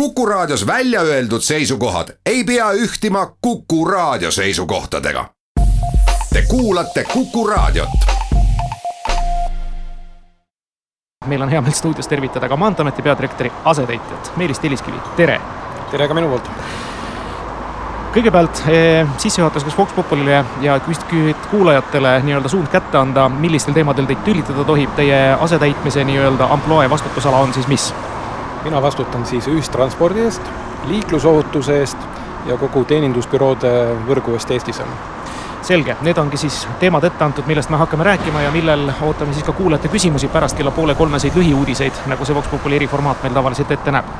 Kuku Raadios välja öeldud seisukohad ei pea ühtima Kuku Raadio seisukohtadega. Te kuulate Kuku Raadiot. meil on hea meel stuudios tervitada ka Maanteeameti peadirektori asetäitjat Meelis Telliskivi, tere! tere ka minu poolt! kõigepealt eh, sissejuhatuseks Vox Populile ja kuulajatele nii-öelda suund kätte anda, millistel teemadel teid tülitada tohib, teie asetäitmise nii-öelda ampluaa ja vastutusala on siis mis? Mina vastutan siis ühistranspordi eest, liiklusohutuse eest ja kogu teenindusbüroode võrgu eest Eestis on. selge, need ongi siis teemad ette antud, millest me hakkame rääkima ja millel ootame siis ka kuulajate küsimusi pärast kella poole kolmeseid lühiuudiseid, nagu see Vox Populi eriformaat meil tavaliselt ette näeb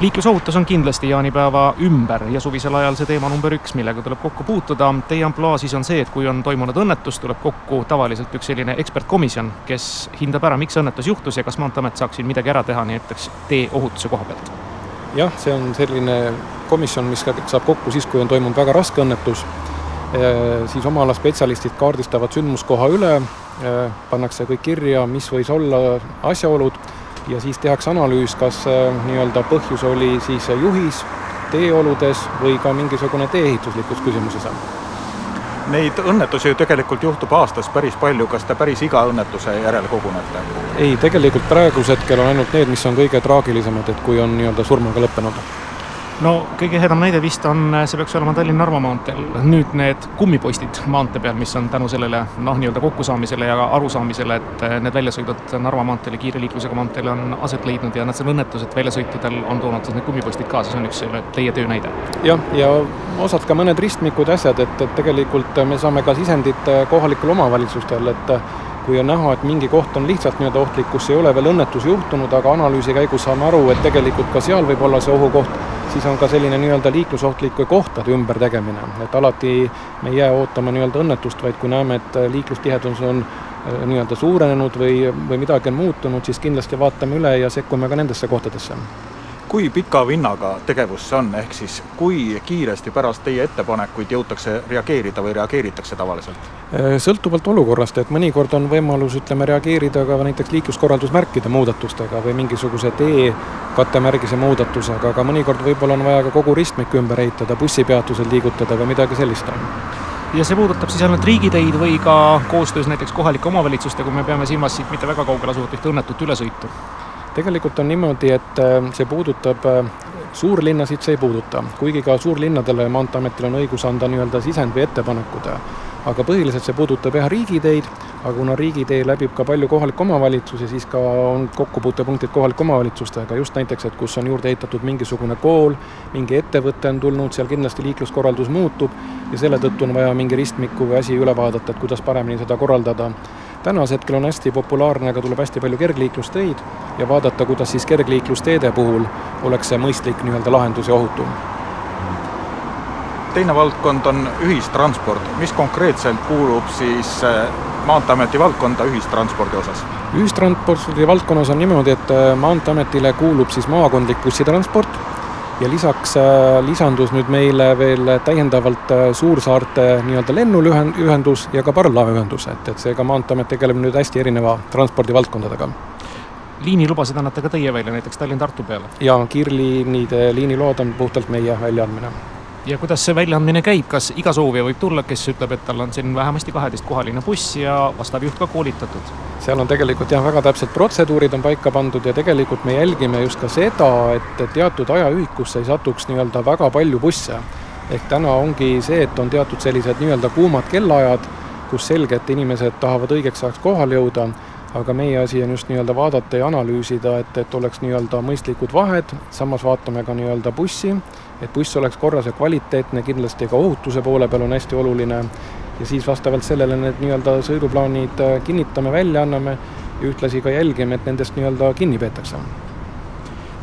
liiklusohutus on kindlasti jaanipäeva ümber ja suvisel ajal see teema number üks, millega tuleb kokku puutuda. Teie ampluaa siis on see, et kui on toimunud õnnetus, tuleb kokku tavaliselt üks selline ekspertkomisjon, kes hindab ära, miks õnnetus juhtus ja kas Maanteeamet saaks siin midagi ära teha näiteks tee ohutuse koha pealt. jah, see on selline komisjon, mis saab kokku siis, kui on toimunud väga raske õnnetus, siis oma ala spetsialistid kaardistavad sündmuskoha üle, pannakse kõik kirja, mis võis olla asjaolud ja siis tehakse analüüs, kas äh, nii-öelda põhjus oli siis juhis, teeoludes või ka mingisugune tee-ehituslikus küsimuses. Neid õnnetusi ju tegelikult juhtub aastas päris palju, kas te päris iga õnnetuse järel kogunete? ei, tegelikult praegusel hetkel on ainult need, mis on kõige traagilisemad, et kui on nii-öelda surmaga lõppenud no kõige ehedam näide vist on, see peaks olema Tallinna-Narva maanteel. nüüd need kummipostid maantee peal, mis on tänu sellele noh, nii-öelda kokkusaamisele ja arusaamisele, et need väljasõidud Narva maanteel ja kiire liiklusega maanteel on aset leidnud ja nad seal õnnetused väljasõitudel on toonud siis need kummipostid kaasa, see on üks teie töö näide. jah, ja osad ka mõned ristmikud ja asjad, et, et tegelikult me saame ka sisendit kohalikel omavalitsustel, et kui on näha, et mingi koht on lihtsalt nii-öelda ohtlik, kus ei ole veel õnnetusi juhtunud, aga analüüsi käigus saame aru, et tegelikult ka seal võib olla see ohukoht, siis on ka selline nii-öelda liiklusohtlike kohtade ümbertegemine, et alati me ei jää ootama nii-öelda õnnetust, vaid kui näeme, et liiklustihedus on äh, nii-öelda suurenenud või, või midagi on muutunud, siis kindlasti vaatame üle ja sekkume ka nendesse kohtadesse kui pika vinnaga tegevus see on, ehk siis kui kiiresti pärast teie ettepanekuid jõutakse reageerida või reageeritakse tavaliselt? Äh, sõltuvalt olukorrast, et mõnikord on võimalus, ütleme, reageerida ka näiteks liikluskorraldusmärkide muudatustega või mingisuguse tee kattemärgise muudatusega, aga mõnikord võib-olla on vaja ka kogu ristmik ümber ehitada, bussipeatused liigutada või midagi sellist on. Ja see puudutab siis ainult riigiteid või ka koostöös näiteks kohalike omavalitsustega, kui me peame silmas siit mitte väga kaugel asuvat ühte õnnetut ülesõitu tegelikult on niimoodi, et äh, see puudutab äh, suurlinnasid see ei puuduta, kuigi ka suurlinnadele Maanteeametil on õigus anda nii-öelda sisend või ettepanekud, aga põhiliselt see puudutab jah, riigiteid, aga kuna riigitee läbib ka palju kohalikke omavalitsusi, siis ka on kokkupuutepunktid kohalike omavalitsustega, just näiteks, et kus on juurde ehitatud mingisugune kool, mingi ettevõte on tulnud, seal kindlasti liikluskorraldus muutub ja selle tõttu on vaja mingi ristmiku või asi üle vaadata, et kuidas paremini seda korraldada tänasel hetkel on hästi populaarne, aga tuleb hästi palju kergliiklusteid ja vaadata, kuidas siis kergliiklusteede puhul oleks see mõistlik nii-öelda lahendus ja ohutum. teine valdkond on ühistransport, mis konkreetselt kuulub siis äh, Maanteeameti valdkonda ühistranspordi osas? ühistranspordi valdkonnas on niimoodi, et äh, Maanteeametile kuulub siis maakondlik bussitransport ja lisaks äh, lisandus nüüd meile veel täiendavalt äh, suursaarte nii-öelda lennulühendus ja ka parvlaevaühendus, et, et seega Maanteeamet tegeleb nüüd hästi erineva transpordivaldkondadega. liinilubasid annate ka teie välja, näiteks Tallinn-Tartu peale? jaa, kiirliinide liiniload on puhtalt meie väljaandmine ja kuidas see väljaandmine käib, kas iga soovija võib tulla, kes ütleb, et tal on siin vähemasti kaheteistkohaline buss ja vastav juht ka koolitatud? seal on tegelikult jah, väga täpsed protseduurid on paika pandud ja tegelikult me jälgime just ka seda, et teatud ajaühikusse ei satuks nii-öelda väga palju busse. ehk täna ongi see, et on teatud sellised nii-öelda kuumad kellaajad, kus selge, et inimesed tahavad õigeks ajaks kohale jõuda aga meie asi on just nii-öelda vaadata ja analüüsida, et, et oleks nii-öelda mõistlikud vahed, samas vaatame ka nii-öelda bussi, et buss oleks korras ja kvaliteetne, kindlasti ka ohutuse poole peal on hästi oluline, ja siis vastavalt sellele need nii-öelda sõiduplaanid äh, kinnitame, välja anname ja ühtlasi ka jälgime, et nendest nii-öelda kinni peetakse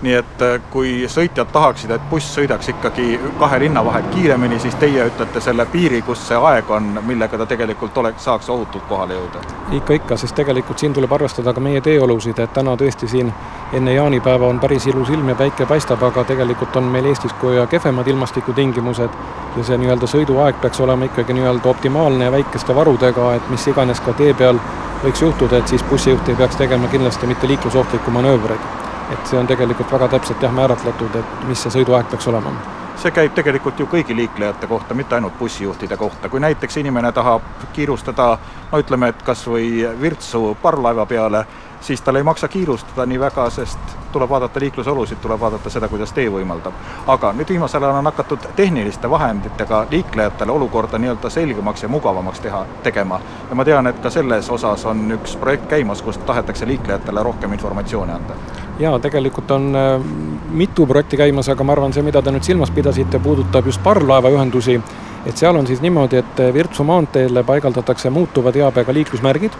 nii et äh, kui sõitjad tahaksid, et buss sõidaks ikkagi kahe linna vahet kiiremini, siis teie ütlete selle piiri, kus see aeg on, millega ta tegelikult oleks, saaks ohutult kohale jõuda? ikka, ikka, sest tegelikult siin tuleb arvestada ka meie teeolusid, et täna tõesti siin enne jaanipäeva on päris ilus ilm ja päike paistab, aga tegelikult on meil Eestis ka kehvemad ilmastikutingimused ja see nii-öelda sõiduaeg peaks olema ikkagi nii-öelda optimaalne ja väikeste varudega, et mis iganes ka tee peal võiks juhtuda, et siis bussijuht ei peaks tegema kindlasti mitte liiklusohtlikku manöövreid et see on tegelikult väga täpselt jah, määratletud, et mis see sõiduaeg peaks olema. See käib tegelikult ju kõigi liiklejate kohta, mitte ainult bussijuhtide kohta, kui näiteks inimene tahab kiirustada no ütleme, et kas või Virtsu parvlaeva peale, siis tal ei maksa kiirustada nii väga, sest tuleb vaadata liiklusolusid, tuleb vaadata seda, kuidas tee võimaldab. aga nüüd viimasel ajal on hakatud tehniliste vahenditega liiklejatele olukorda nii-öelda selgemaks ja mugavamaks teha, tegema. ja ma tean, et ka selles osas on üks projekt käimas, kus tahetakse liiklejatele rohkem informatsiooni anda. jaa, tegelikult on äh, mitu projekti käimas, aga ma arvan, see, mida te nüüd silmas pidasite, puudutab just parvlaevaühendusi, et seal on siis niimoodi, et Virtsu maanteele paigaldatakse muutuva teabega liiklusmärgid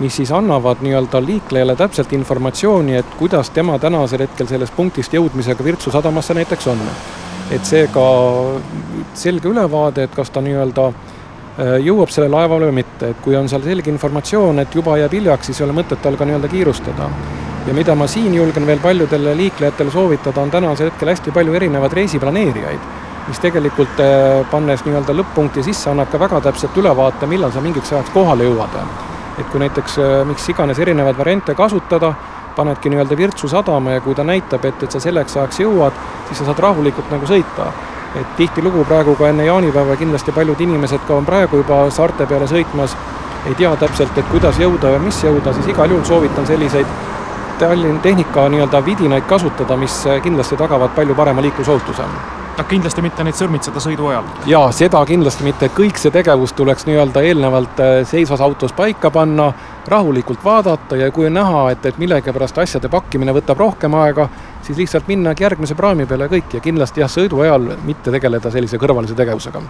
mis siis annavad nii-öelda liiklejale täpselt informatsiooni, et kuidas tema tänasel hetkel sellest punktist jõudmisega Virtsu sadamasse näiteks on. et seega selge ülevaade, et kas ta nii-öelda äh, jõuab selle laevale või mitte, et kui on seal selge informatsioon, et juba jääb hiljaks, siis ei ole mõtet tal ka nii-öelda kiirustada. ja mida ma siin julgen veel paljudele liiklejatele soovitada, on tänasel hetkel hästi palju erinevaid reisiplaneerijaid, mis tegelikult äh, pannes nii-öelda lõpp-punkti sisse, annab ka väga täpselt ülevaate, millal sa mingiks ajaks kohale jõuad et kui näiteks äh, miks iganes erinevaid variante kasutada, panedki nii-öelda Virtsu sadama ja kui ta näitab, et, et sa selleks ajaks jõuad, siis sa saad rahulikult nagu sõita. et tihtilugu praegu ka enne jaanipäeva kindlasti paljud inimesed ka on praegu juba saarte peale sõitmas, ei tea täpselt, et kuidas jõuda ja mis jõuda, siis igal juhul soovitan selliseid Tallinna tehnika nii-öelda vidinaid kasutada, mis kindlasti tagavad palju parema liiklusohutuse noh, kindlasti mitte neid sõrmitseda sõidu ajal. jaa, seda kindlasti mitte, kõik see tegevus tuleks nii-öelda eelnevalt äh, seisvas autos paika panna, rahulikult vaadata ja kui on näha, et, et millegipärast asjade pakkimine võtab rohkem aega, siis lihtsalt minnagi järgmise praami peale ja kõik ja kindlasti jah, sõidu ajal mitte tegeleda sellise kõrvalise tegevusega.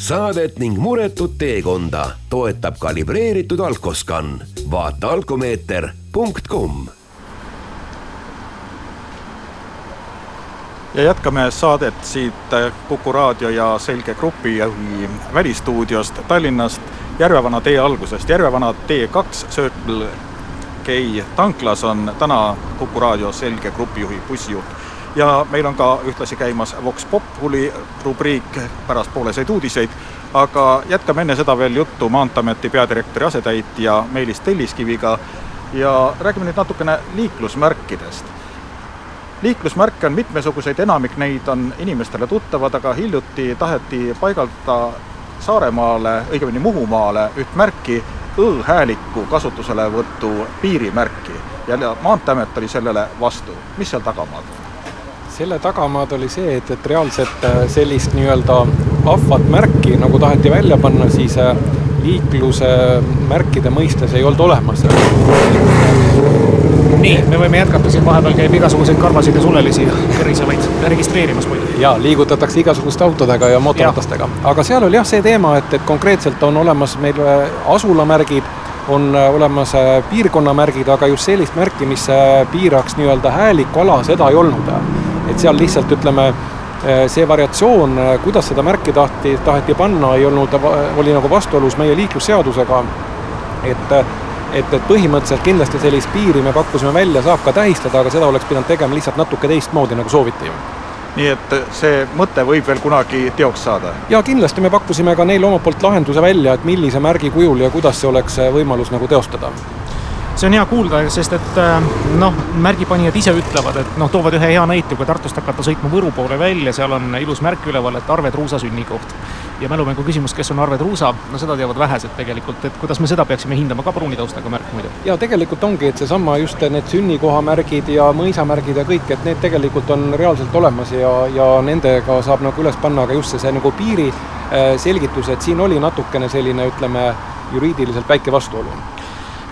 saadet ning muretut teekonda toetab kalibreeritud alkoskann. vaata alkomeeter.com ja jätkame saadet siit Kuku raadio ja Selge Grupi välistuudiost Tallinnast. Järvevana tee algusest. Järvevana tee kaks Circle K tanklas on täna Kuku raadio Selge Grupi juhi bussijuht. ja meil on ka ühtlasi käimas Vox Populi rubriik. Pärastpooleseid uudiseid, aga jätkame enne seda veel juttu Maanteeameti peadirektori asetäitja Meelis Telliskiviga. Ja räägime nüüd natukene liiklusmärkidest liiklusmärke on mitmesuguseid, enamik neid on inimestele tuttavad, aga hiljuti taheti paigaldada Saaremaale, õigemini Muhumaale üht märki, õõhääliku kasutuselevõtu piirimärki ja Maanteeamet oli sellele vastu. mis seal tagamaad on? selle tagamaad oli see, et, et reaalselt äh, sellist nii-öelda vahvat märki, nagu taheti välja panna, siis äh, liikluse märkide mõistes ei olnud olemas nii, me võime jätkata, siin vahepeal käib igasuguseid karvasid ja sulelisi kõrisevaid registreerimas muidugi. jaa, liigutatakse igasuguste autodega ja mootorratastega. aga seal oli jah see teema, et, et konkreetselt on olemas meil äh, asulamärgid, on äh, olemas äh, piirkonnamärgid, aga just sellist märki, mis piiraks nii-öelda häälikku ala, seda ei olnud. et seal lihtsalt ütleme, see variatsioon, kuidas seda märki tahti, taheti panna, ei olnud, oli nagu vastuolus meie liiklusseadusega, et et, et põhimõtteliselt kindlasti sellist piiri me pakkusime välja, saab ka tähistada, aga seda oleks pidanud tegema lihtsalt natuke teistmoodi, nagu sooviti nii et see mõte võib veel kunagi teoks saada? jaa, kindlasti me pakkusime ka neile omalt poolt lahenduse välja, et millise märgi kujul ja kuidas see oleks võimalus nagu teostada see on hea kuulda, sest et äh, noh, märgipanijad ise ütlevad, et noh, toovad ühe hea näite, kui Tartust hakata sõitma Võru poole välja, seal on ilus märk üleval, et Arve Truusa sünnikoht. ja mälumängu küsimus, kes on Arve Truusa, no seda teavad vähesed tegelikult, et kuidas me seda peaksime hindama, ka pruuni taustaga märk muidu. ja tegelikult ongi, et seesama just need sünnikohamärgid ja mõisamärgid ja kõik, et need tegelikult on reaalselt olemas ja, ja nendega saab nagu üles panna ka just see, see nagu piiri äh, selgitus, et siin oli natukene selline, ütleme, juriidiliselt väike vastuolu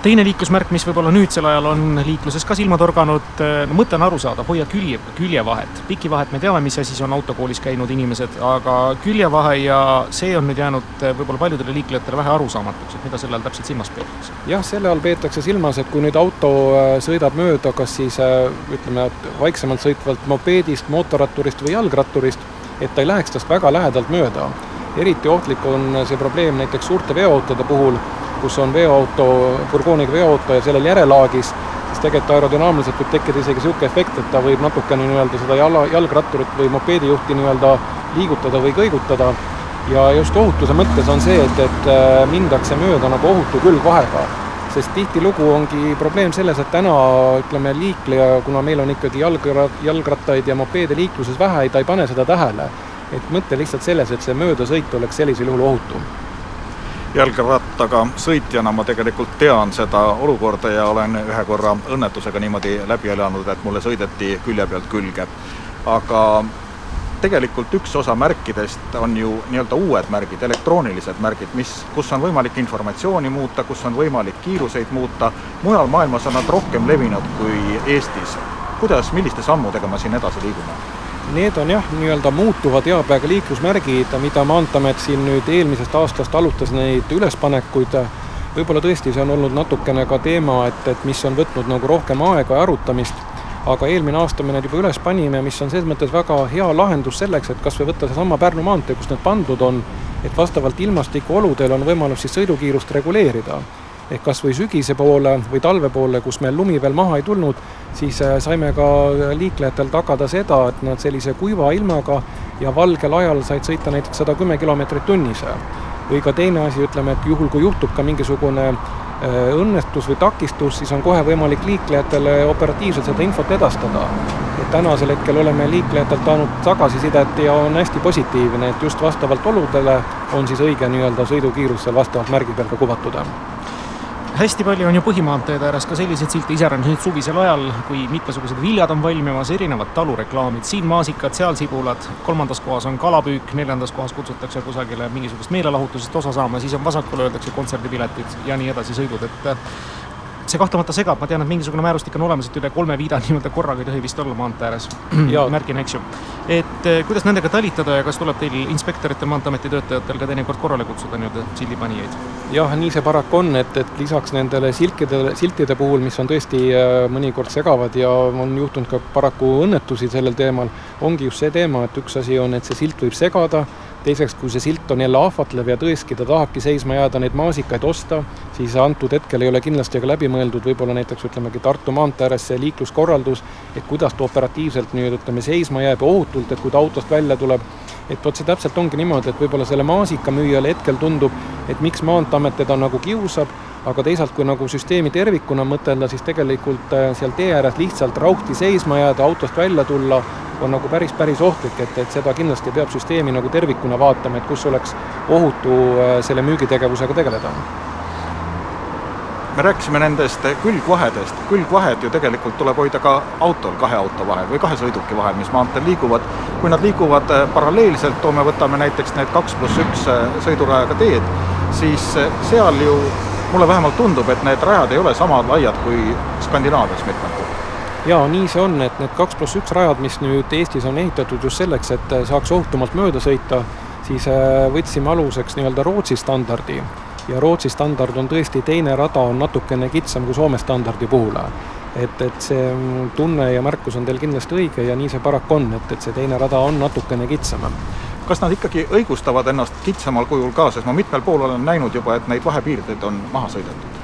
teine liiklusmärk, mis võib-olla nüüdsel ajal on liikluses ka silma torganud, no mõte on arusaadav, hoia külje, küljevahet. pikivahet me teame, mis asi see on autokoolis käinud inimesed, aga küljevahe ja see on nüüd jäänud võib-olla paljudele liiklejatele vähe arusaamatuks, et mida selle all täpselt silmas peetakse? jah, selle all peetakse silmas, et kui nüüd auto äh, sõidab mööda kas siis äh, ütleme, vaiksemalt sõitvalt mopeedist, mootorratturist või jalgratturist, et ta ei läheks tast väga lähedalt mööda. eriti ohtlik on see probleem näiteks suurte veoautode puhul kus on veoauto, furgooniga veoauto ja sellel järelaagis, siis tegelikult aerodünaamiliselt võib tekkida isegi niisugune efekt, et ta võib natukene nii-öelda seda jala, jalgratturit või mopeedijuhti nii-öelda liigutada või kõigutada. ja just ohutuse mõttes on see, et, et äh, mindakse mööda nagu ohutu külgvahega. sest tihtilugu ongi probleem selles, et täna ütleme, liikleja, kuna meil on ikkagi jalgra-, jalgrattaid ja mopeede liikluses vähe, ta ei pane seda tähele. et mõte lihtsalt selles, et see möödasõit oleks sellisel juhul ohutum jalgrattaga sõitjana ma tegelikult tean seda olukorda ja olen ühe korra õnnetusega niimoodi läbi elanud, et mulle sõideti külje pealt külge. aga tegelikult üks osa märkidest on ju nii-öelda uued märgid, elektroonilised märgid, mis, kus on võimalik informatsiooni muuta, kus on võimalik kiiruseid muuta, mujal maailmas on nad rohkem levinud kui Eestis. kuidas, milliste sammudega me siin edasi liigume? Need on jah, nii-öelda muutuvad eapäega liiklusmärgid, mida Maanteeamet siin nüüd eelmisest aastast alustas neid ülespanekuid. võib-olla tõesti see on olnud natukene ka teema, et, et mis on võtnud nagu rohkem aega ja arutamist, aga eelmine aasta me need juba üles panime, mis on selles mõttes väga hea lahendus selleks, et kas või võtta seesama Pärnu maantee, kus need pandud on, et vastavalt ilmastikuoludele on võimalus siis sõidukiirust reguleerida ehk kas või sügise poole või talve poole, kus meil lumi veel maha ei tulnud, siis äh, saime ka liiklejatel tagada seda, et nad sellise kuiva ilmaga ja valgel ajal said sõita näiteks sada kümme kilomeetrit tunnis. või ka teine asi, ütleme, et juhul, kui juhtub ka mingisugune äh, õnnetus või takistus, siis on kohe võimalik liiklejatele operatiivselt seda infot edastada. et tänasel hetkel oleme liiklejatelt saanud tagasisidet ja on hästi positiivne, et just vastavalt oludele on siis õige nii-öelda sõidukiirus seal vastavalt märgi peal ka kuvatud hästi palju on ju põhimaanteede ääres ka selliseid silte, iseäranis nüüd suvisel ajal, kui mitmesugused viljad on valmimas, erinevad talureklaamid, siin maasikad, seal sibulad, kolmandas kohas on kalapüük, neljandas kohas kutsutakse kusagile mingisugust meelelahutusest osa saama, siis on vasakule öeldakse kontserdipiletid ja nii edasi sõidud, et see kahtlemata segab, ma tean, et mingisugune määrustik on olemas, et üle kolme viida nii-öelda korraga ei tohi vist olla maantee ääres. märgina, eks ju. et eh, kuidas nendega talitada ja kas tuleb teil inspektoritel, Maanteeameti töötajatel ka teinekord korrale kutsuda nii-öelda sildipanijaid? jah, nii see paraku on, et, et lisaks nendele silkidele, siltide puhul, mis on tõesti äh, mõnikord segavad ja on juhtunud ka paraku õnnetusi sellel teemal, ongi just see teema, et üks asi on, et see silt võib segada teiseks, kui see silt on jälle ahvatlev ja tõesti ta tahabki seisma jääda, neid maasikaid osta, siis antud hetkel ei ole kindlasti ka läbi mõeldud. Võib-olla näiteks ütlemegi Tartu maantee ääres see liikluskorraldus, et kuidas ta operatiivselt nüüd ütleme, seisma jääb ja ohutult, et kui ta autost välja tuleb, et vot see täpselt ongi niimoodi, et võib-olla selle maasikamüüjale hetkel tundub, et miks Maanteeamet teda nagu kiusab, aga teisalt, kui nagu süsteemi tervikuna mõtelda, siis tegelikult äh, seal tee ääres lihtsalt rauhti seisma jääda, autost välja tulla, on nagu päris, päris ohtlik, et, et seda kindlasti peab süsteemi nagu tervikuna vaatama, et kus oleks ohutu äh, selle müügitegevusega tegeleda me rääkisime nendest külgvahedest, külgvahed ju tegelikult tuleb hoida ka autol kahe auto vahel või kahe sõiduki vahel, mis maanteel liiguvad. kui nad liiguvad äh, paralleelselt, toome, võtame näiteks need kaks pluss üks sõidurajaga teed, siis seal ju mulle vähemalt tundub, et need rajad ei ole sama laiad kui Skandinaavias mitmel puhul. jaa, nii see on, et need kaks pluss üks rajad, mis nüüd Eestis on ehitatud just selleks, et saaks ohutumalt mööda sõita, siis äh, võtsime aluseks nii-öelda Rootsi standardi ja Rootsi standard on tõesti, teine rada on natukene kitsam kui Soome standardi puhul. et, et see tunne ja märkus on teil kindlasti õige ja nii see paraku on, et, et see teine rada on natukene kitsam kas nad ikkagi õigustavad ennast kitsamal kujul ka, sest ma mitmel pool olen näinud juba, et neid vahepiirdeid on maha sõidetud?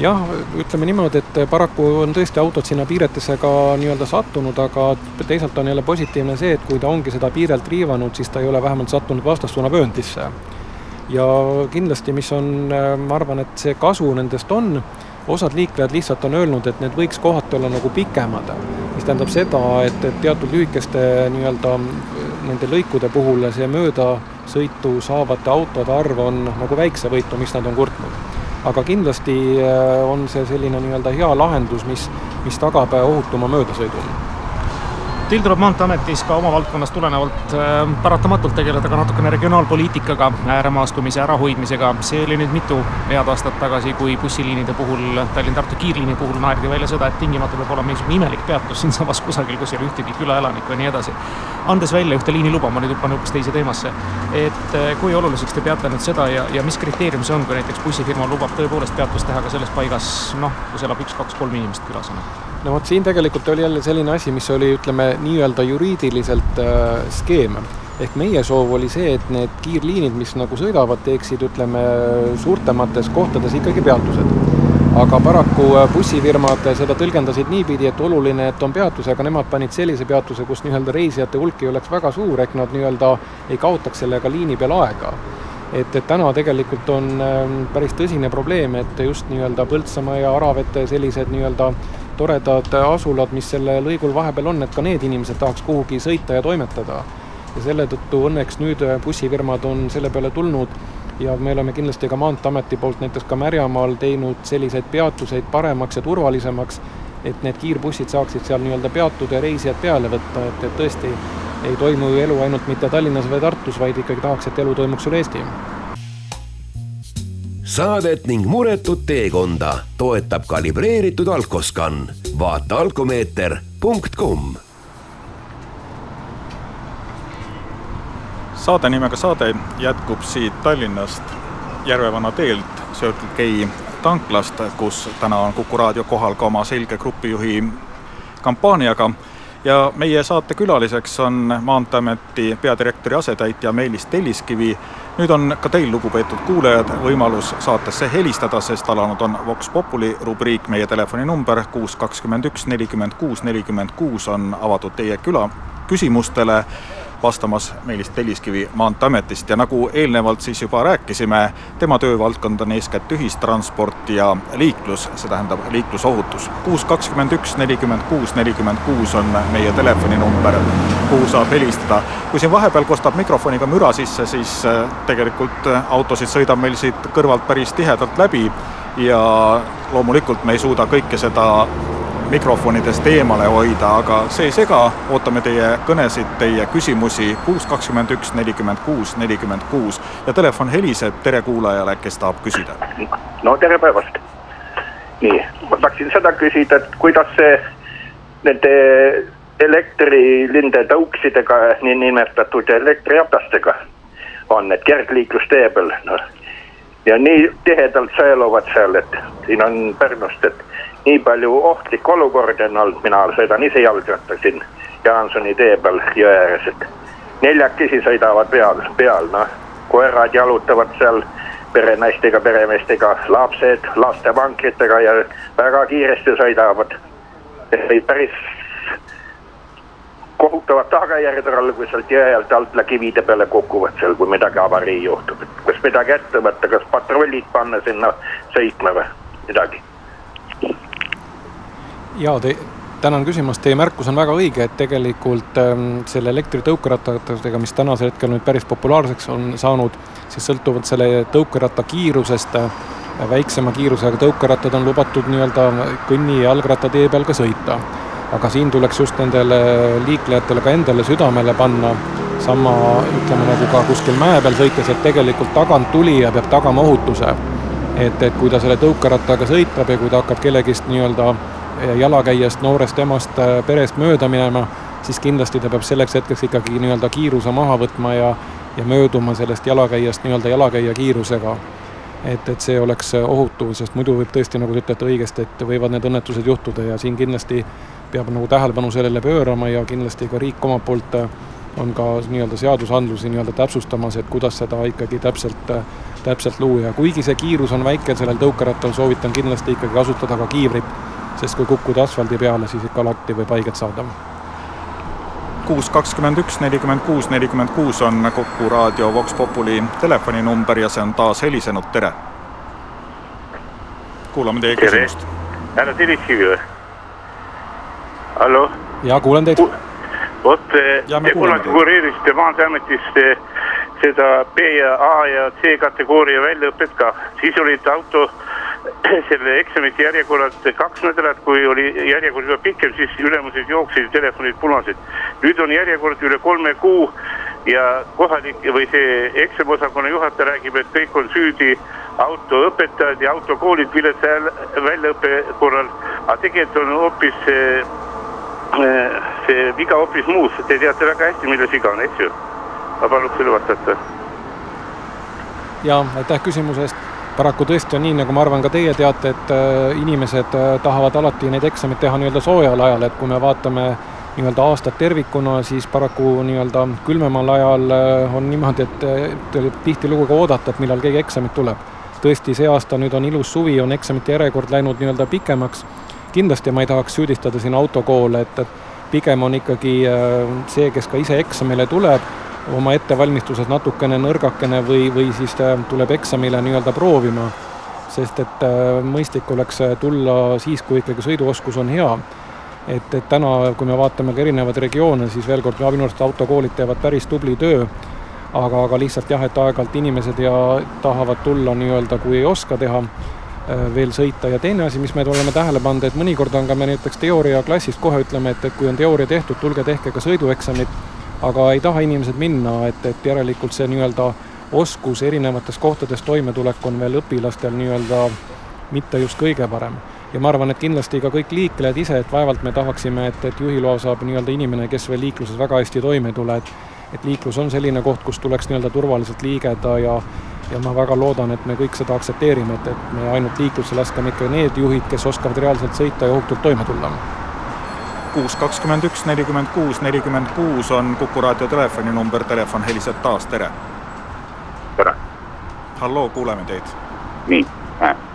jah, ütleme niimoodi, et paraku on tõesti autod sinna piiretesse ka nii-öelda sattunud, aga teisalt on jälle positiivne see, et kui ta ongi seda piirelt riivanud, siis ta ei ole vähemalt sattunud vastassuunavööndisse. Ja kindlasti, mis on, ma arvan, et see kasu nendest on, osad liiklejad lihtsalt on öelnud, et need võiks kohati olla nagu pikemad, mis tähendab seda, et, et teatud lühikeste nii-öelda nende lõikude puhul see möödasõitu saavate autode arv on nagu väiksevõitu, mis nad on kurtnud. aga kindlasti äh, on see selline nii-öelda hea lahendus, mis, mis tagab ohutuma möödasõidu Tuleb Maanteeametis ka oma valdkonnast tulenevalt äh, paratamatult tegeleda ka natukene regionaalpoliitikaga, ääremaastumise ärahoidmisega. see oli nüüd mitu head aastat tagasi, kui bussiliinide puhul, Tallinn-Tartu kiirliini puhul naerdi välja seda, et tingimata peab olema mingisugune imelik peatus siinsamas kusagil, kus ei ole ühtegi külaelanikku ja nii edasi. andes välja ühte liiniluba, ma nüüd hüppan hoopis teise teemasse, et äh, kui oluliseks te peate nüüd seda ja, ja mis kriteerium see on, kui näiteks bussifirma lubab tõepoolest peatust teha ka selles paigas, noh, kus elab üks, kaks, kolm inimest külas on? No vot siin tegelikult oli jälle selline asi, mis oli, ütleme nii-öelda juriidiliselt äh, skeem. ehk meie soov oli see, et need kiirliinid, mis nagu sõidavad, teeksid, ütleme, suurtemates kohtades ikkagi peatused. aga paraku äh, bussifirmad seda tõlgendasid niipidi, et oluline, et on peatus, aga nemad panid sellise peatuse, kus nii-öelda reisijate hulk ei oleks väga suur, ehk nad nii-öelda ei kaotaks sellega liini peal aega et, et täna tegelikult on ähm, päris tõsine probleem, et just nii-öelda Põltsamaa ja Aravete sellised nii-öelda toredad asulad, mis selle lõigul vahepeal on, et ka need inimesed tahaks kuhugi sõita ja toimetada. ja selle tõttu õnneks nüüd bussifirmad on selle peale tulnud ja me oleme kindlasti ka Maanteeameti poolt näiteks ka Märjamaal teinud selliseid peatuseid paremaks ja turvalisemaks, et need kiirbussid saaksid seal nii-öelda peatuda ja reisijad peale võtta, et, et tõesti ei toimu ju elu ainult mitte Tallinnas või Tartus, vaid ikkagi tahaks, et elu toimuks üle Eesti. Saadet ning muretut teekonda toetab kalibreeritud alkoskann. vaata alkomeeter.com saade nimega Saade jätkub siit Tallinnast Järvevana teelt Circle K tanklast, kus täna on Kuku raadio kohal ka oma selge grupijuhi kampaaniaga ja meie saate külaliseks on Maanteeameti peadirektori asetäitja Meelis Telliskivi. nüüd on ka teil, lugupeetud kuulajad, võimalus saatesse helistada, sest alanud on Vox Populi rubriik, meie telefoninumber kuus kakskümmend üks nelikümmend kuus nelikümmend kuus on avatud teie küla küsimustele vastamas Meelis Telliskivi Maanteeametist ja nagu eelnevalt siis juba rääkisime, tema töövaldkond on eeskätt ühistransport ja liiklus, see tähendab liiklusohutus. kuus kakskümmend üks nelikümmend kuus nelikümmend kuus on meie telefoninumber, kuhu saab helistada. kui siin vahepeal kostab mikrofoniga müra sisse, siis äh, tegelikult äh, autosid sõidab meil siit kõrvalt päris tihedalt läbi ja loomulikult me ei suuda kõike seda mikrofonidest eemale hoida, aga see ei sega, ootame teie kõnesid, teie küsimusi kuus kakskümmend üks nelikümmend kuus nelikümmend kuus ja telefon heliseb tere kuulajale, kes tahab küsida. no tere päevast. nii, ma tahtsin seda küsida, et kuidas see nende elektrilinde tõuksidega, niinimetatud elektriratastega on, et kergliiklustee peal, noh. Ja nii tihedalt sõeluvad seal, et siin on Pärnust, et nii palju ohtlik olukord on olnud, mina sõidan ise jalgratta siin Jaansoni tee peal jõe ääres, et neljakesi sõidavad peal, peal noh, koerad jalutavad seal perenaistega, peremeestega, lapsed lastevankritega ja väga kiiresti sõidavad. päris kohutavad tagajärjed sealt jõe alt alt kivide peale kukuvad seal, kui midagi avarii juhtub, et kas midagi ette võtta, kas patrullid panna sinna sõitma või midagi? Jaa, te, tänan küsimast, teie märkus on väga õige, et tegelikult ähm, selle elektritõukerattatega, mis tänasel hetkel nüüd päris populaarseks on saanud, siis sõltuvalt selle tõukeratta kiirusest äh,, väiksema kiirusega tõukerattad on lubatud nii-öelda kõnni- ja jalgrattatee peal ka sõita. Aga siin tuleks just nendele liiklejatele ka endale südamele panna, sama ütleme nagu ka kuskil mäe peal sõites, et tegelikult taganttulija peab tagama ohutuse. et, et kui ta selle tõukerattaga sõitab ja kui ta hakkab kellegist nii-öelda jalakäijast, noorest emast, äh, perest mööda minema, siis kindlasti ta peab selleks hetkeks ikkagi nii-öelda kiiruse maha võtma ja, ja mööduma sellest jalakäijast nii-öelda jalakäija kiirusega. et, et see oleks ohutu, sest muidu võib tõesti, nagu te ütlete õigesti, et võivad need õnnetused juhtuda ja siin kindlasti peab nagu tähelepanu sellele pöörama ja kindlasti ka riik omalt poolt äh, on ka nii-öelda seadusandlusi nii-öelda täpsustamas, et kuidas seda ikkagi täpselt, äh, täpselt luua ja kuigi see kiirus on väike sellel tõukerattal, soovitan kindlasti ikkagi kasutada ka kiivrit sest kui kukkuda asfaldi peale, siis ikka alati võib haiget saada. kuus kakskümmend üks nelikümmend kuus nelikümmend kuus on Kuku raadio Vox Populi telefoninumber ja see on taas helisenud, tere! kuulame teie küsimust. härra Tiliskivi või? Hallo? jaa, kuulen teid. vot, te kunagi kureerisite Maanteeametis seda B ja A ja C kategooria väljaõpet ka, siis olid auto selle eksamite järjekorrad kaks nädalat, kui oli järjekord juba pikem, siis ülemused jooksid, telefonid punased. nüüd on järjekord üle kolme kuu ja kohalik või see eksamiosakonna juhataja räägib, et kõik on süüdi autoõpetajad ja autokoolid viletsa väljaõppe korral. aga tegelikult on hoopis see, viga hoopis muus, te teate väga hästi, milles viga on, eks ju? ma paluks selle vastata. ja aitäh küsimuse eest paraku tõesti on nii, nagu ma arvan, ka teie teate, et äh, inimesed äh, tahavad alati neid eksameid teha nii-öelda soojal ajal, et kui me vaatame nii-öelda aastat tervikuna, siis paraku nii-öelda külmemal ajal äh, on niimoodi, et tihtilugu ka oodata, et millal keegi eksamit tuleb. tõesti, see aasta nüüd on ilus suvi, on eksamite järjekord läinud nii-öelda pikemaks. Kindlasti ma ei tahaks süüdistada siin autokoole, et, et pigem on ikkagi see, kes ka ise eksamile tuleb, oma ettevalmistuses natukene nõrgakene või, või siis tuleb eksamile nii-öelda proovima, sest et mõistlik oleks tulla siis, kui ikkagi sõiduoskus on hea. Et, et täna, kui me vaatame ka erinevaid regioone, siis veel kord, minu arust autokoolid teevad päris tubli töö, aga, aga lihtsalt jah, et aeg-ajalt inimesed ja tahavad tulla nii-öelda, kui ei oska teha, äh, veel sõita. Ja teine asi, mis me oleme tähele pannud, et mõnikord on ka me näiteks teooriaklassis kohe ütleme, et, et kui on teooria tehtud, tulge tehke ka sõidueksamit, aga ei taha inimesed minna, et, et järelikult see nii-öelda oskus erinevates kohtades toimetulek on veel õpilastel nii-öelda mitte just kõige parem. Ja ma arvan, et kindlasti ka kõik liiklejad ise, et vaevalt me tahaksime, et, et juhiloa saab nii-öelda inimene, kes veel liikluses väga hästi toime ei tule, et et liiklus on selline koht, kus tuleks nii-öelda turvaliselt liigeda ja ja ma väga loodan, et me kõik seda aktsepteerime, et, et me ainult liiklusse laskame ikka need juhid, kes oskavad reaalselt sõita ja ohutult toime tulla. kuus kakskümmend üks, nelikümmend kuus, nelikümmend kuus on Kuku raadio telefoninumber, telefon heliseb taas, tere! tere! halloo, kuuleme teid! nii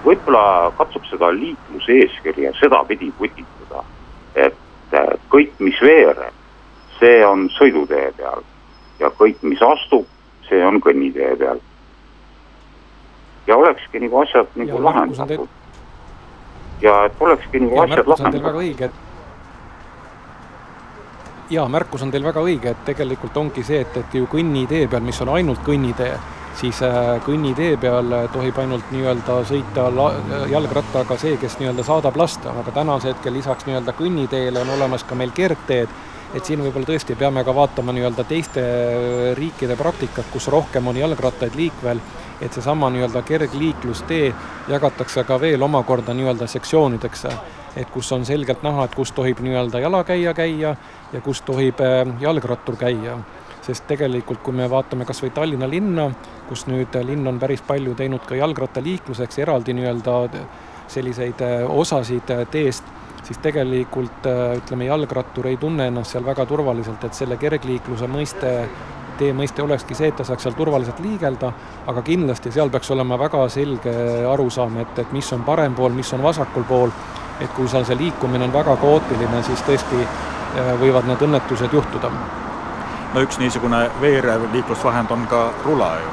võib-olla katsub seda liikluseeskirja sedapidi putitada, et äh, kõik, mis veereb, see on sõidutee peal ja kõik, mis astub, see on kõnnitee peal. Ja olekski nagu asjad nagu ja, lahendatud. ja et olekski nagu ja, asjad lahendatud. jaa, märkus on teil väga õige, et tegelikult ongi see, et, et ju kõnnitee peal, mis on ainult kõnnitee, siis äh, kõnnitee peal äh, tohib ainult nii-öelda sõita äh, jalgrattaga see, kes nii-öelda saadab last, aga tänasel hetkel lisaks nii-öelda kõnniteele on olemas ka meil kergteed, et siin võib-olla tõesti peame ka vaatama nii-öelda teiste riikide praktikat, kus rohkem on jalgrattaid liikvel, et seesama nii-öelda kergliiklustee jagatakse ka veel omakorda nii-öelda sektsioonideks, et kus on selgelt näha, et kus tohib nii-öelda jalakäija käia ja kus tohib jalgrattur käia. Sest tegelikult, kui me vaatame kas või Tallinna linna, kus nüüd linn on päris palju teinud ka jalgrattaliikluseks eraldi nii-öelda selliseid äh, osasid äh, teest, siis tegelikult äh, ütleme, jalgrattur ei tunne ennast seal väga turvaliselt, et selle kergliikluse mõiste tee mõiste olekski see, et ta saaks seal turvaliselt liigelda, aga kindlasti seal peaks olema väga selge arusaam, et, et mis on parem pool, mis on vasakul pool, et kui seal see liikumine on väga kaootiline, siis tõesti võivad need õnnetused juhtuda no üks niisugune veerev liiklusvahend on ka rula ju.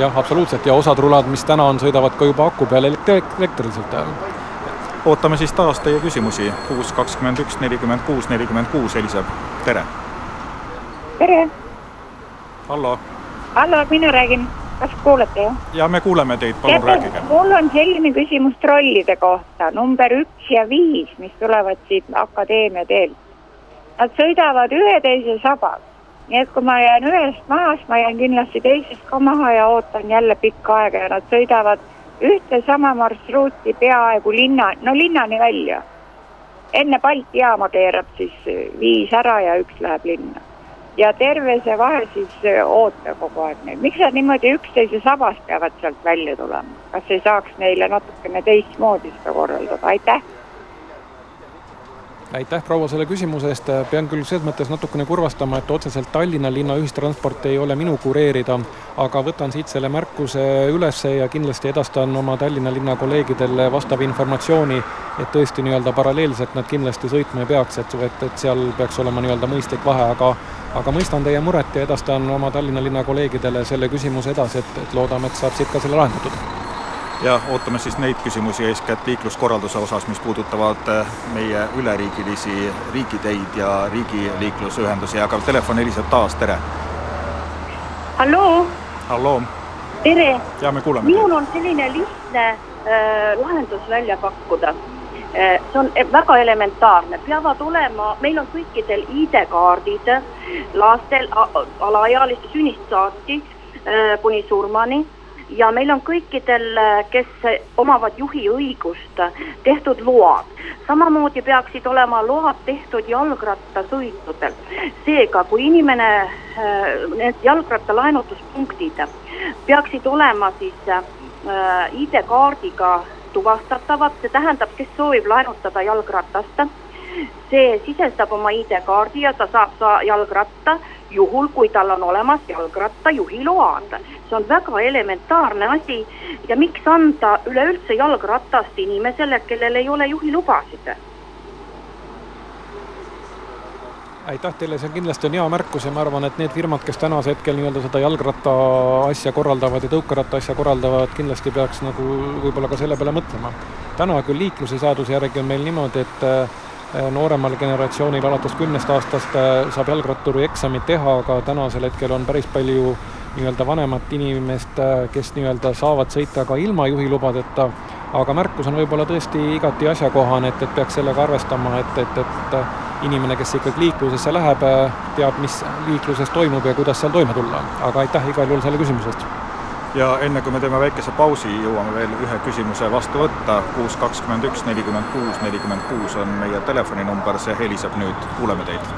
jah, absoluutselt ja osad rulad, mis täna on, sõidavad ka juba aku peal elektriliselt. ootame siis taas teie küsimusi, kuus kakskümmend üks, nelikümmend kuus, nelikümmend kuus, heliseb, tere. tere. Hallo. hallo, mina räägin, kas kuulete jah? ja me kuuleme teid, palun Teate, rääkige. mul on selline küsimus trollide kohta, number üks ja viis, mis tulevad siit Akadeemia teelt. Nad sõidavad ühe teise sabas nii et kui ma jään ühest maha, siis ma jään kindlasti teisest ka maha ja ootan jälle pikka aega ja nad sõidavad ühte sama marsruuti peaaegu linna, no linnani välja. enne Balti jaama keerab siis viis ära ja üks läheb linna. Ja terve see vahe siis oota kogu aeg neid, miks nad niimoodi üksteise sabas peavad sealt välja tulema, kas ei saaks neile natukene teistmoodi seda korraldada, aitäh aitäh, proua, selle küsimuse eest, pean küll selles mõttes natukene kurvastama, et otseselt Tallinna linna ühistransport ei ole minu kureerida, aga võtan siit selle märkuse üles ja kindlasti edastan oma Tallinna linna kolleegidele vastava informatsiooni, et tõesti nii-öelda paralleelselt nad kindlasti sõitma ei peaks, et, et, et seal peaks olema nii-öelda mõistlik vahe, aga aga mõistan teie muret ja edastan oma Tallinna linna kolleegidele selle küsimuse edasi, et, et loodame, et saab siit ka selle lahendatud ja ootame siis neid küsimusi eeskätt liikluskorralduse osas, mis puudutavad äh, meie üleriigilisi riigiteid ja riigiliiklusühendusi, aga telefon heliseb taas, tere. halloo. halloo. tere. ja me kuuleme minul on selline lihtne äh, lahendus välja pakkuda äh,. see on väga elementaarne, peavad olema, meil on kõikidel ID-kaardid lastel, alaealiste sünnist saati äh, kuni surmani ja meil on kõikidel, kes omavad juhiõigust, tehtud load. samamoodi peaksid olema load tehtud jalgrattasõitudel. seega, kui inimene, äh, need jalgrattalaenutuspunktid peaksid olema siis äh, ID-kaardiga tuvastatavad, see tähendab, kes soovib laenutada jalgratast, see sisestab oma ID-kaardi ja ta saab sa jalgratta juhul, kui tal on olemas jalgrattajuhiload see on väga elementaarne asi ja miks anda üleüldse jalgratast inimesele, kellel ei ole juhilubasid? aitäh teile, see kindlasti on hea märkus ja ma arvan, et need firmad, kes tänase hetkel nii-öelda seda jalgratta asja korraldavad ja tõukeratta asja korraldavad, kindlasti peaks nagu võib-olla ka selle peale mõtlema. täna küll liikluse seaduse järgi on meil niimoodi, et nooremal generatsioonil alates kümnest aastast äh, saab jalgratturi eksamit teha, aga tänasel hetkel on päris palju nii-öelda vanemat inimest, äh, kes nii-öelda saavad sõita ka ilma juhilubadeta, aga märkus on võib-olla tõesti igati asjakohane, et, et peaks sellega arvestama, et, et, et inimene, kes ikkagi liiklusesse läheb, teab, mis liikluses toimub ja kuidas seal toime tulla. aga aitäh igal juhul selle küsimuse eest! Ja enne kui me teeme väikese pausi, jõuame veel ühe küsimuse vastu võtta, kuus kakskümmend üks, nelikümmend kuus, nelikümmend kuus on meie telefoninumber, see heliseb nüüd, kuuleme teid.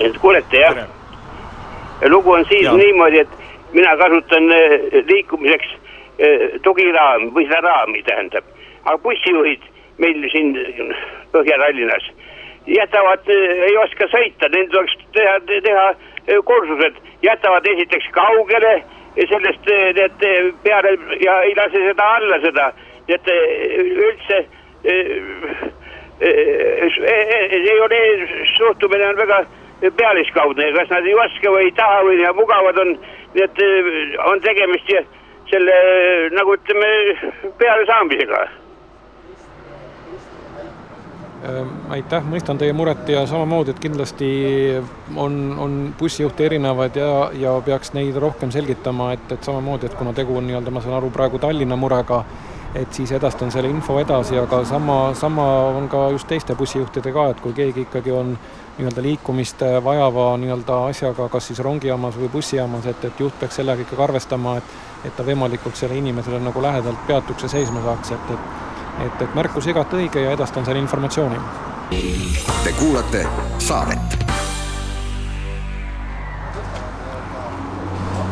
et kuulete jah? lugu on siis ja. niimoodi, et mina kasutan eh, liikumiseks eh, tugiraami või seda raami tähendab, aga bussijuhid meil siin Põhja-Tallinnas jätavad, eh, ei oska sõita, neil tuleks teha, teha kursused, jätavad esiteks kaugele sellest need peale ja ei lase seda alla seda, et üldse ei ole, suhtumine on väga pealiskaudne, kas nad ei oska või ei taha või mugavad on, nii et on tegemist selle nagu ütleme, pealesaamisega aitäh, mõistan teie muret ja samamoodi, et kindlasti on, on bussijuhte erinevaid ja, ja peaks neid rohkem selgitama, et, et samamoodi, et kuna tegu on nii-öelda, ma saan aru, praegu Tallinna murega, et siis edastan selle info edasi, aga sama, sama on ka just teiste bussijuhtidega, et kui keegi ikkagi on nii-öelda liikumist vajava nii-öelda asjaga, kas siis rongijaamas või bussijaamas, et, et juht peaks sellega ikkagi arvestama, et et ta võimalikult selle inimesele nagu lähedalt peatuks ja seisma saaks, et, et et, et märkus igati õige ja edastan selle informatsiooni. Te kuulate saadet.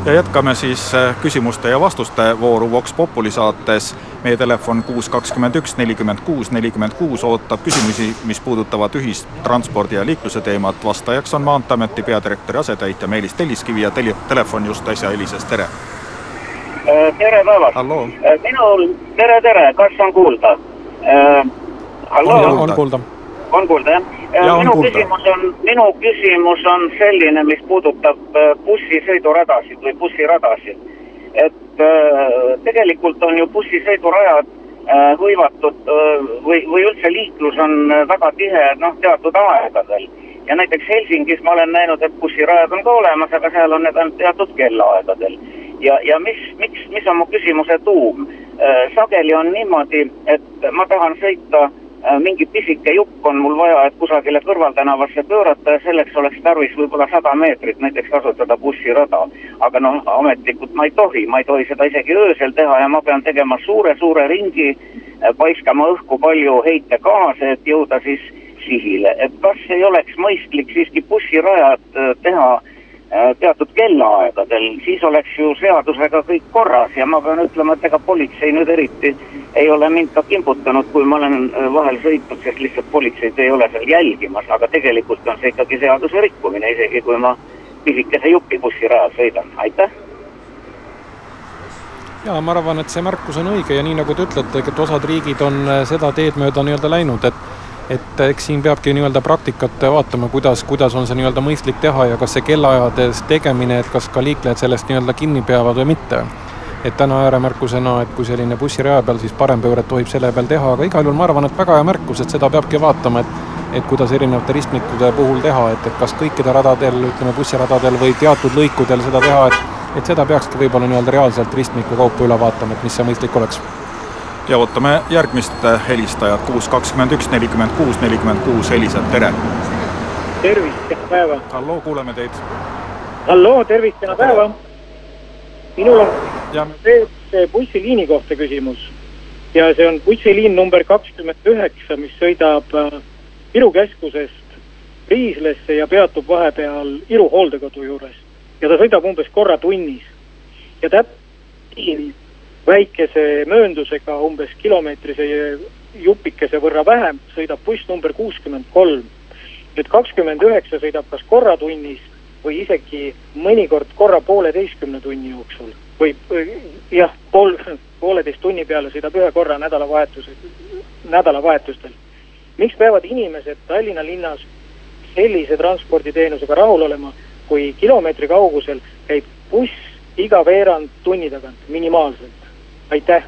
ja jätkame siis äh, küsimuste ja vastuste vooru Vox Populi saates. meie telefon kuus kakskümmend üks nelikümmend kuus nelikümmend kuus ootab küsimusi, mis puudutavad ühistranspordi ja liikluse teemat. vastajaks on Maanteeameti peadirektori asetäitja Meelis Telliskivi ja tele telefon just äsja helises, tere tere päevast. Äh, minul, tere, tere, kas on kuulda? Äh, on, on kuulda. on kuulda jah ja? minu kuulda. küsimus on, minu küsimus on selline, mis puudutab bussisõiduradasid või bussiradasid. et tegelikult on ju bussisõidurajad hõivatud või, või üldse liiklus on väga tihe noh, teatud aegadel ja näiteks Helsingis ma olen näinud, et bussirajad on ka olemas, aga seal on need ainult teatud kellaaegadel ja, ja mis, miks, mis on mu küsimuse tuum? Äh, sageli on niimoodi, et ma tahan sõita, äh, mingi pisike jupp on mul vaja, et kusagile kõrvaltänavasse pöörata ja selleks oleks tarvis võib-olla sada meetrit näiteks kasutada bussirada. aga noh, ametlikult ma ei tohi, ma ei tohi seda isegi öösel teha ja ma pean tegema suure-suure ringi, äh, paiskama õhku palju heitegaase, et jõuda siis sihile, et kas ei oleks mõistlik siiski bussirajad teha Äh, teatud kellaaegadel, siis oleks ju seadusega kõik korras ja ma pean ütlema, et ega politsei nüüd eriti ei ole mind ka kimbutanud, kui ma olen äh, vahel sõitnud, sest lihtsalt politseid ei ole seal jälgimas, aga tegelikult on see ikkagi seaduse rikkumine, isegi kui ma pisikese jupi bussirajal sõidan, aitäh! Jaa, ma arvan, et see märkus on õige ja nii nagu te ütlete, et osad riigid on äh, seda teed mööda nii-öelda läinud, et et eks siin peabki nii-öelda praktikat vaatama, kuidas, kuidas on see nii-öelda mõistlik teha ja kas see kellaajades tegemine, et kas ka liiklejad sellest nii-öelda kinni peavad või mitte. et täna ääremärkusena, et kui selline bussiraja peal, siis parempööret tohib selle peal teha, aga igal juhul ma arvan, et väga hea märkus, et seda peabki vaatama, et et kuidas erinevate ristmikude puhul teha, et, et kas kõikide radadel, ütleme bussiradadel või teatud lõikudel seda teha, et et seda peakski võib-olla nii-öelda reaalselt ristmiku kaupa üle vaatama, et mis see mõistlik oleks ja ootame järgmist helistajat, kuus kakskümmend üks, nelikümmend kuus, nelikümmend kuus, heliseb, tere! tervist, kena päeva! halloo, kuuleme teid! halloo, tervist, kena päeva! minul on see bussiliini kohta küsimus ja see on bussiliin number kakskümmend üheksa, mis sõidab äh, Iru keskusest Riislesse ja peatub vahepeal Iru hooldekodu juures ja ta sõidab umbes korra tunnis ja täpselt väikese mööndusega, umbes kilomeetrise jupikese võrra vähem, sõidab buss number kuuskümmend kolm. nüüd kakskümmend üheksa sõidab kas korra tunnis või isegi mõnikord korra pooleteistkümne tunni jooksul või jah, pool, pooleteist tunni peale sõidab ühe korra nädalavahetusel, nädalavahetustel. miks peavad inimesed Tallinna linnas sellise transporditeenusega rahul olema, kui kilomeetri kaugusel käib buss iga veerand tunni tagant minimaalselt. Aitäh.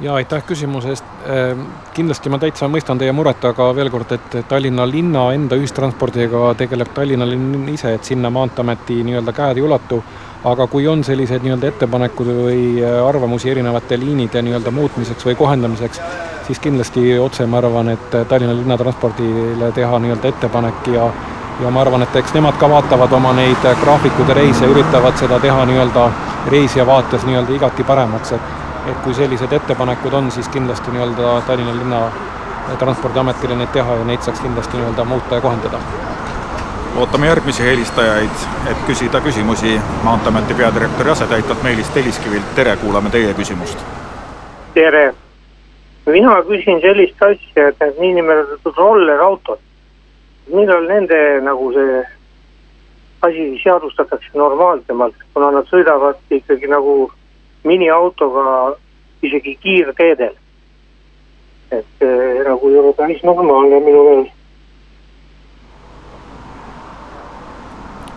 ja aitäh küsimuse eest. Ehm, kindlasti ma täitsa mõistan teie muret, aga veel kord, et Tallinna linna enda ühistranspordiga tegeleb Tallinna linn ise, et sinna Maanteeameti nii-öelda käed ei ulatu aga kui on selliseid nii-öelda ettepanekud või äh, arvamusi erinevate liinide nii-öelda muutmiseks või kohendamiseks, siis kindlasti otse ma arvan, et Tallinna linnatranspordile teha nii-öelda ettepanek ja ja ma arvan, et eks nemad ka vaatavad oma neid graafikuid ja reise, üritavad seda teha nii-öelda reisija vaates nii-öelda igati paremaks, et et kui sellised ettepanekud on, siis kindlasti nii-öelda Tallinna linna transpordiametile neid teha ja neid saaks kindlasti nii-öelda muuta ja kohendada. Ootame järgmisi helistajaid, et küsida küsimusi Maanteeameti peadirektori asetäitjalt Meelis Telliskivilt, tere, kuulame teie küsimust. tere, mina küsin sellist asja, et need niinimetatud rollerautod, millal nende nagu see asi seadustatakse normaalsemalt, kuna nad sõidavad ikkagi nagu miniautoga isegi kiirteedel. et eh, nagu ei ole päris normaalne minu meelest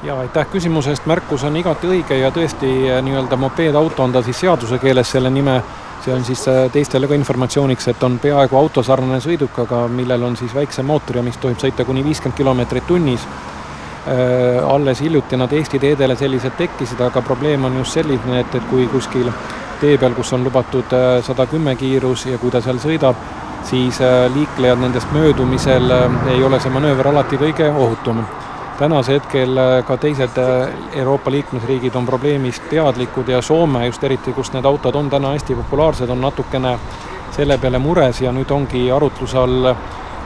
ja aitäh küsimuse eest, märkus on igati õige ja tõesti eh, nii-öelda mopeedauto on ta siis seaduse keeles selle nime, see on siis eh, teistele ka informatsiooniks, et on peaaegu autosarnane sõiduk, aga millel on siis väiksem mootor ja mis tohib sõita kuni viiskümmend kilomeetrit tunnis äh,. alles hiljuti nad Eesti teedele sellised tekkisid, aga probleem on just selline, et, et kui kuskil tee peal, kus on lubatud sada kümme kiirus ja kui ta seal sõidab, siis liiklejad nendest möödumisel ei ole see manööver alati kõige ohutum tänase hetkel äh, ka teised äh, Euroopa liikmesriigid on probleemist teadlikud ja Soome just eriti, kus need autod on täna hästi populaarsed, on natukene selle peale mures ja nüüd ongi arutluse all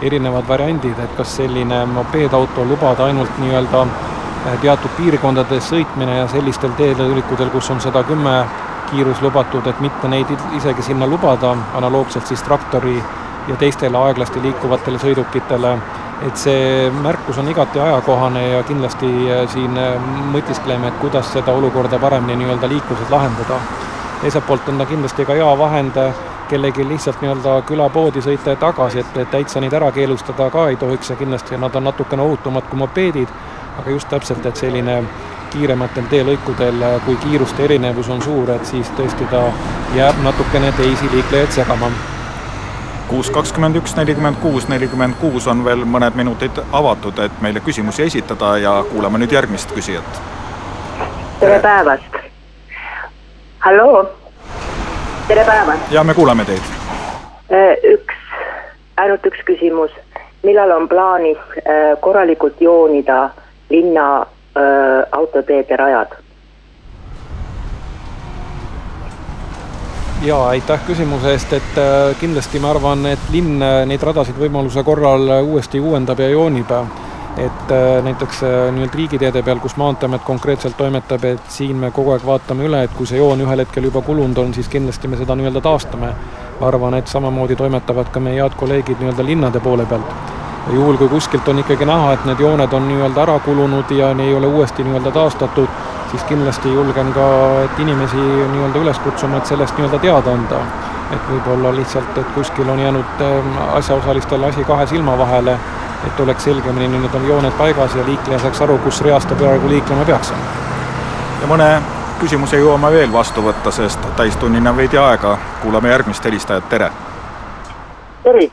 erinevad variandid, et kas selline mopeedauto lubada ainult nii-öelda äh, teatud piirkondades sõitmine ja sellistel teelõikudel, kus on sada kümme kiirus lubatud, et mitte neid isegi sinna lubada, analoogselt siis traktori ja teistele aeglasti liikuvatele sõidukitele et see märkus on igati ajakohane ja kindlasti äh, siin äh, mõtiskleme, et kuidas seda olukorda paremini nii-öelda liikluses lahendada. teiselt poolt on ta kindlasti ka hea vahend äh, kellelgi lihtsalt nii-öelda külapoodi sõita ja tagasi, et, et täitsa neid ära keelustada ka ei tohiks ja kindlasti nad on natukene ohutumad kui mopeedid, aga just täpselt, et selline kiirematel teelõikudel, kui kiiruste erinevus on suur, et siis tõesti ta jääb natukene teisi liiklejaid segama kuus kakskümmend üks, nelikümmend kuus, nelikümmend kuus on veel mõned minutid avatud, et meile küsimusi esitada ja kuulame nüüd järgmist küsijat. tere päevast. halloo, tere päevast. ja me kuulame teid. Äh, üks, ainult üks küsimus. millal on plaanis äh, korralikult joonida linna äh, autoteede rajad? Jaa, aitäh küsimuse eest, et äh, kindlasti ma arvan, et linn äh, neid radasid võimaluse korral äh, uuesti uuendab ja joonib. et näiteks nii-öelda riigiteede peal, kus Maanteeamet konkreetselt toimetab, et siin me kogu aeg vaatame üle, et kui see joon ühel hetkel juba kulunud on, siis kindlasti me seda nii-öelda taastame. arvan, et samamoodi toimetavad ka meie head kolleegid nii-öelda linnade poole pealt. juhul, kui kuskilt on ikkagi näha, et need jooned on nii-öelda ära kulunud ja ei ole uuesti nii-öelda taastatud, siis kindlasti julgen ka, et inimesi nii-öelda üles kutsuma, et sellest nii-öelda teada anda. et võib-olla lihtsalt, et kuskil on jäänud ähm, asjaosalistele asi kahe silma vahele, et oleks selgemini nii-öelda jooned paigas ja liikleja saaks aru, kus reas ta praegu liiklema peaks. ja mõne küsimuse jõuame veel vastu võtta, sest täistunnini on veidi aega. kuulame järgmist helistajat, tere. tere.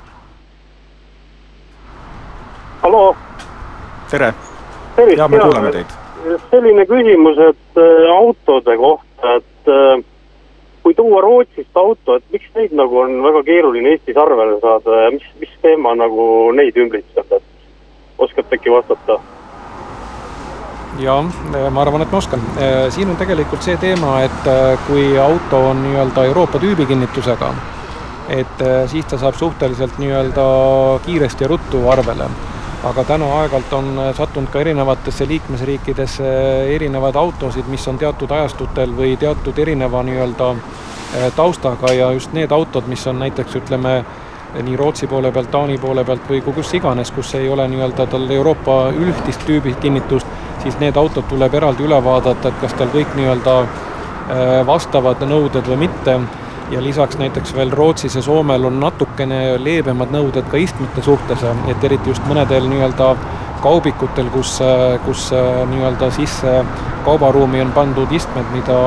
halloo. tere. ja me kuuleme teid selline küsimus, et äh, autode kohta, et äh, kui tuua Rootsist auto, et miks neid nagu on väga keeruline Eestis arvele saada ja mis, mis teema nagu neid ümbritseb, et oskate äkki vastata? jaa, ma arvan, et ma oskan. Äh, siin on tegelikult see teema, et kui auto on nii-öelda Euroopa tüübikinnitusega, et siis ta saab suhteliselt nii-öelda kiiresti ja ruttu arvele aga täna aeg-ajalt on äh, sattunud ka erinevatesse liikmesriikidesse äh, erinevaid autosid, mis on teatud ajastutel või teatud erineva nii-öelda äh, taustaga. Ja just need autod, mis on näiteks ütleme, nii Rootsi poole pealt, Taani poole pealt või kus iganes, kus ei ole nii-öelda tal Euroopa üldist tüübi kinnitust, siis need autod tuleb eraldi üle vaadata, et kas tal kõik nii-öelda vastavad nõuded või mitte ja lisaks näiteks veel Rootsis ja Soomel on natukene leebemad nõuded ka istmete suhtes, et eriti just mõnedel nii-öelda kaubikutel, kus, kus nii-öelda sisse kaubaruumi on pandud istmed, mida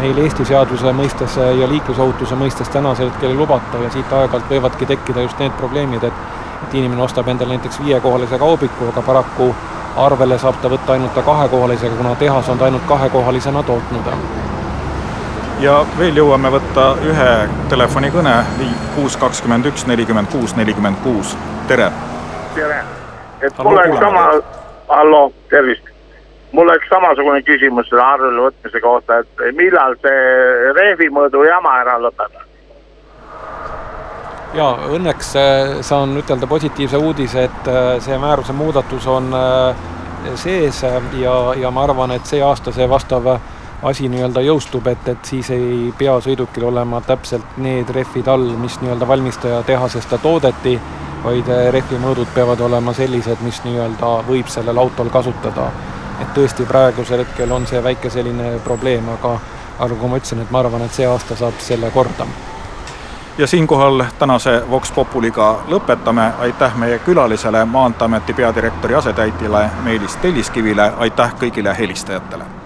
meil Eesti seaduse mõistes ja liiklusohutuse mõistes tänasel hetkel ei lubata ja siit aeg-ajalt võivadki tekkida just need probleemid, et et inimene ostab endale näiteks viiekohalise kaubiku, aga paraku arvele saab ta võtta ainult kahekohalisega, kuna tehas on ta ainult kahekohalisena tootnud. Ja veel jõuame võtta ühe telefonikõne, kuus kakskümmend üks, nelikümmend kuus, nelikümmend kuus, tere! tere! et mul oleks sama, hallo, tervist! mul oleks samasugune küsimus selle arvele võtmise kohta, et millal see rehvimõõdu jama ära lõpeb? ja õnneks äh, saan ütelda positiivse uudise, et äh, see määruse muudatus on äh, sees ja, ja ma arvan, et see aasta see vastav asi nii-öelda jõustub, et, et siis ei pea sõidukil olema täpselt need rehvid all, mis nii-öelda valmistaja tehases ta toodeti, vaid rehvimõõdud peavad olema sellised, mis nii-öelda võib sellel autol kasutada. Et tõesti praegusel hetkel on see väike selline probleem, aga aga kui ma ütlesin, et ma arvan, et see aasta saab selle korda. ja siinkohal tänase Vox Populiga lõpetame, aitäh meie külalisele, Maanteeameti peadirektori asetäitjale Meelis Telliskivile, aitäh kõigile helistajatele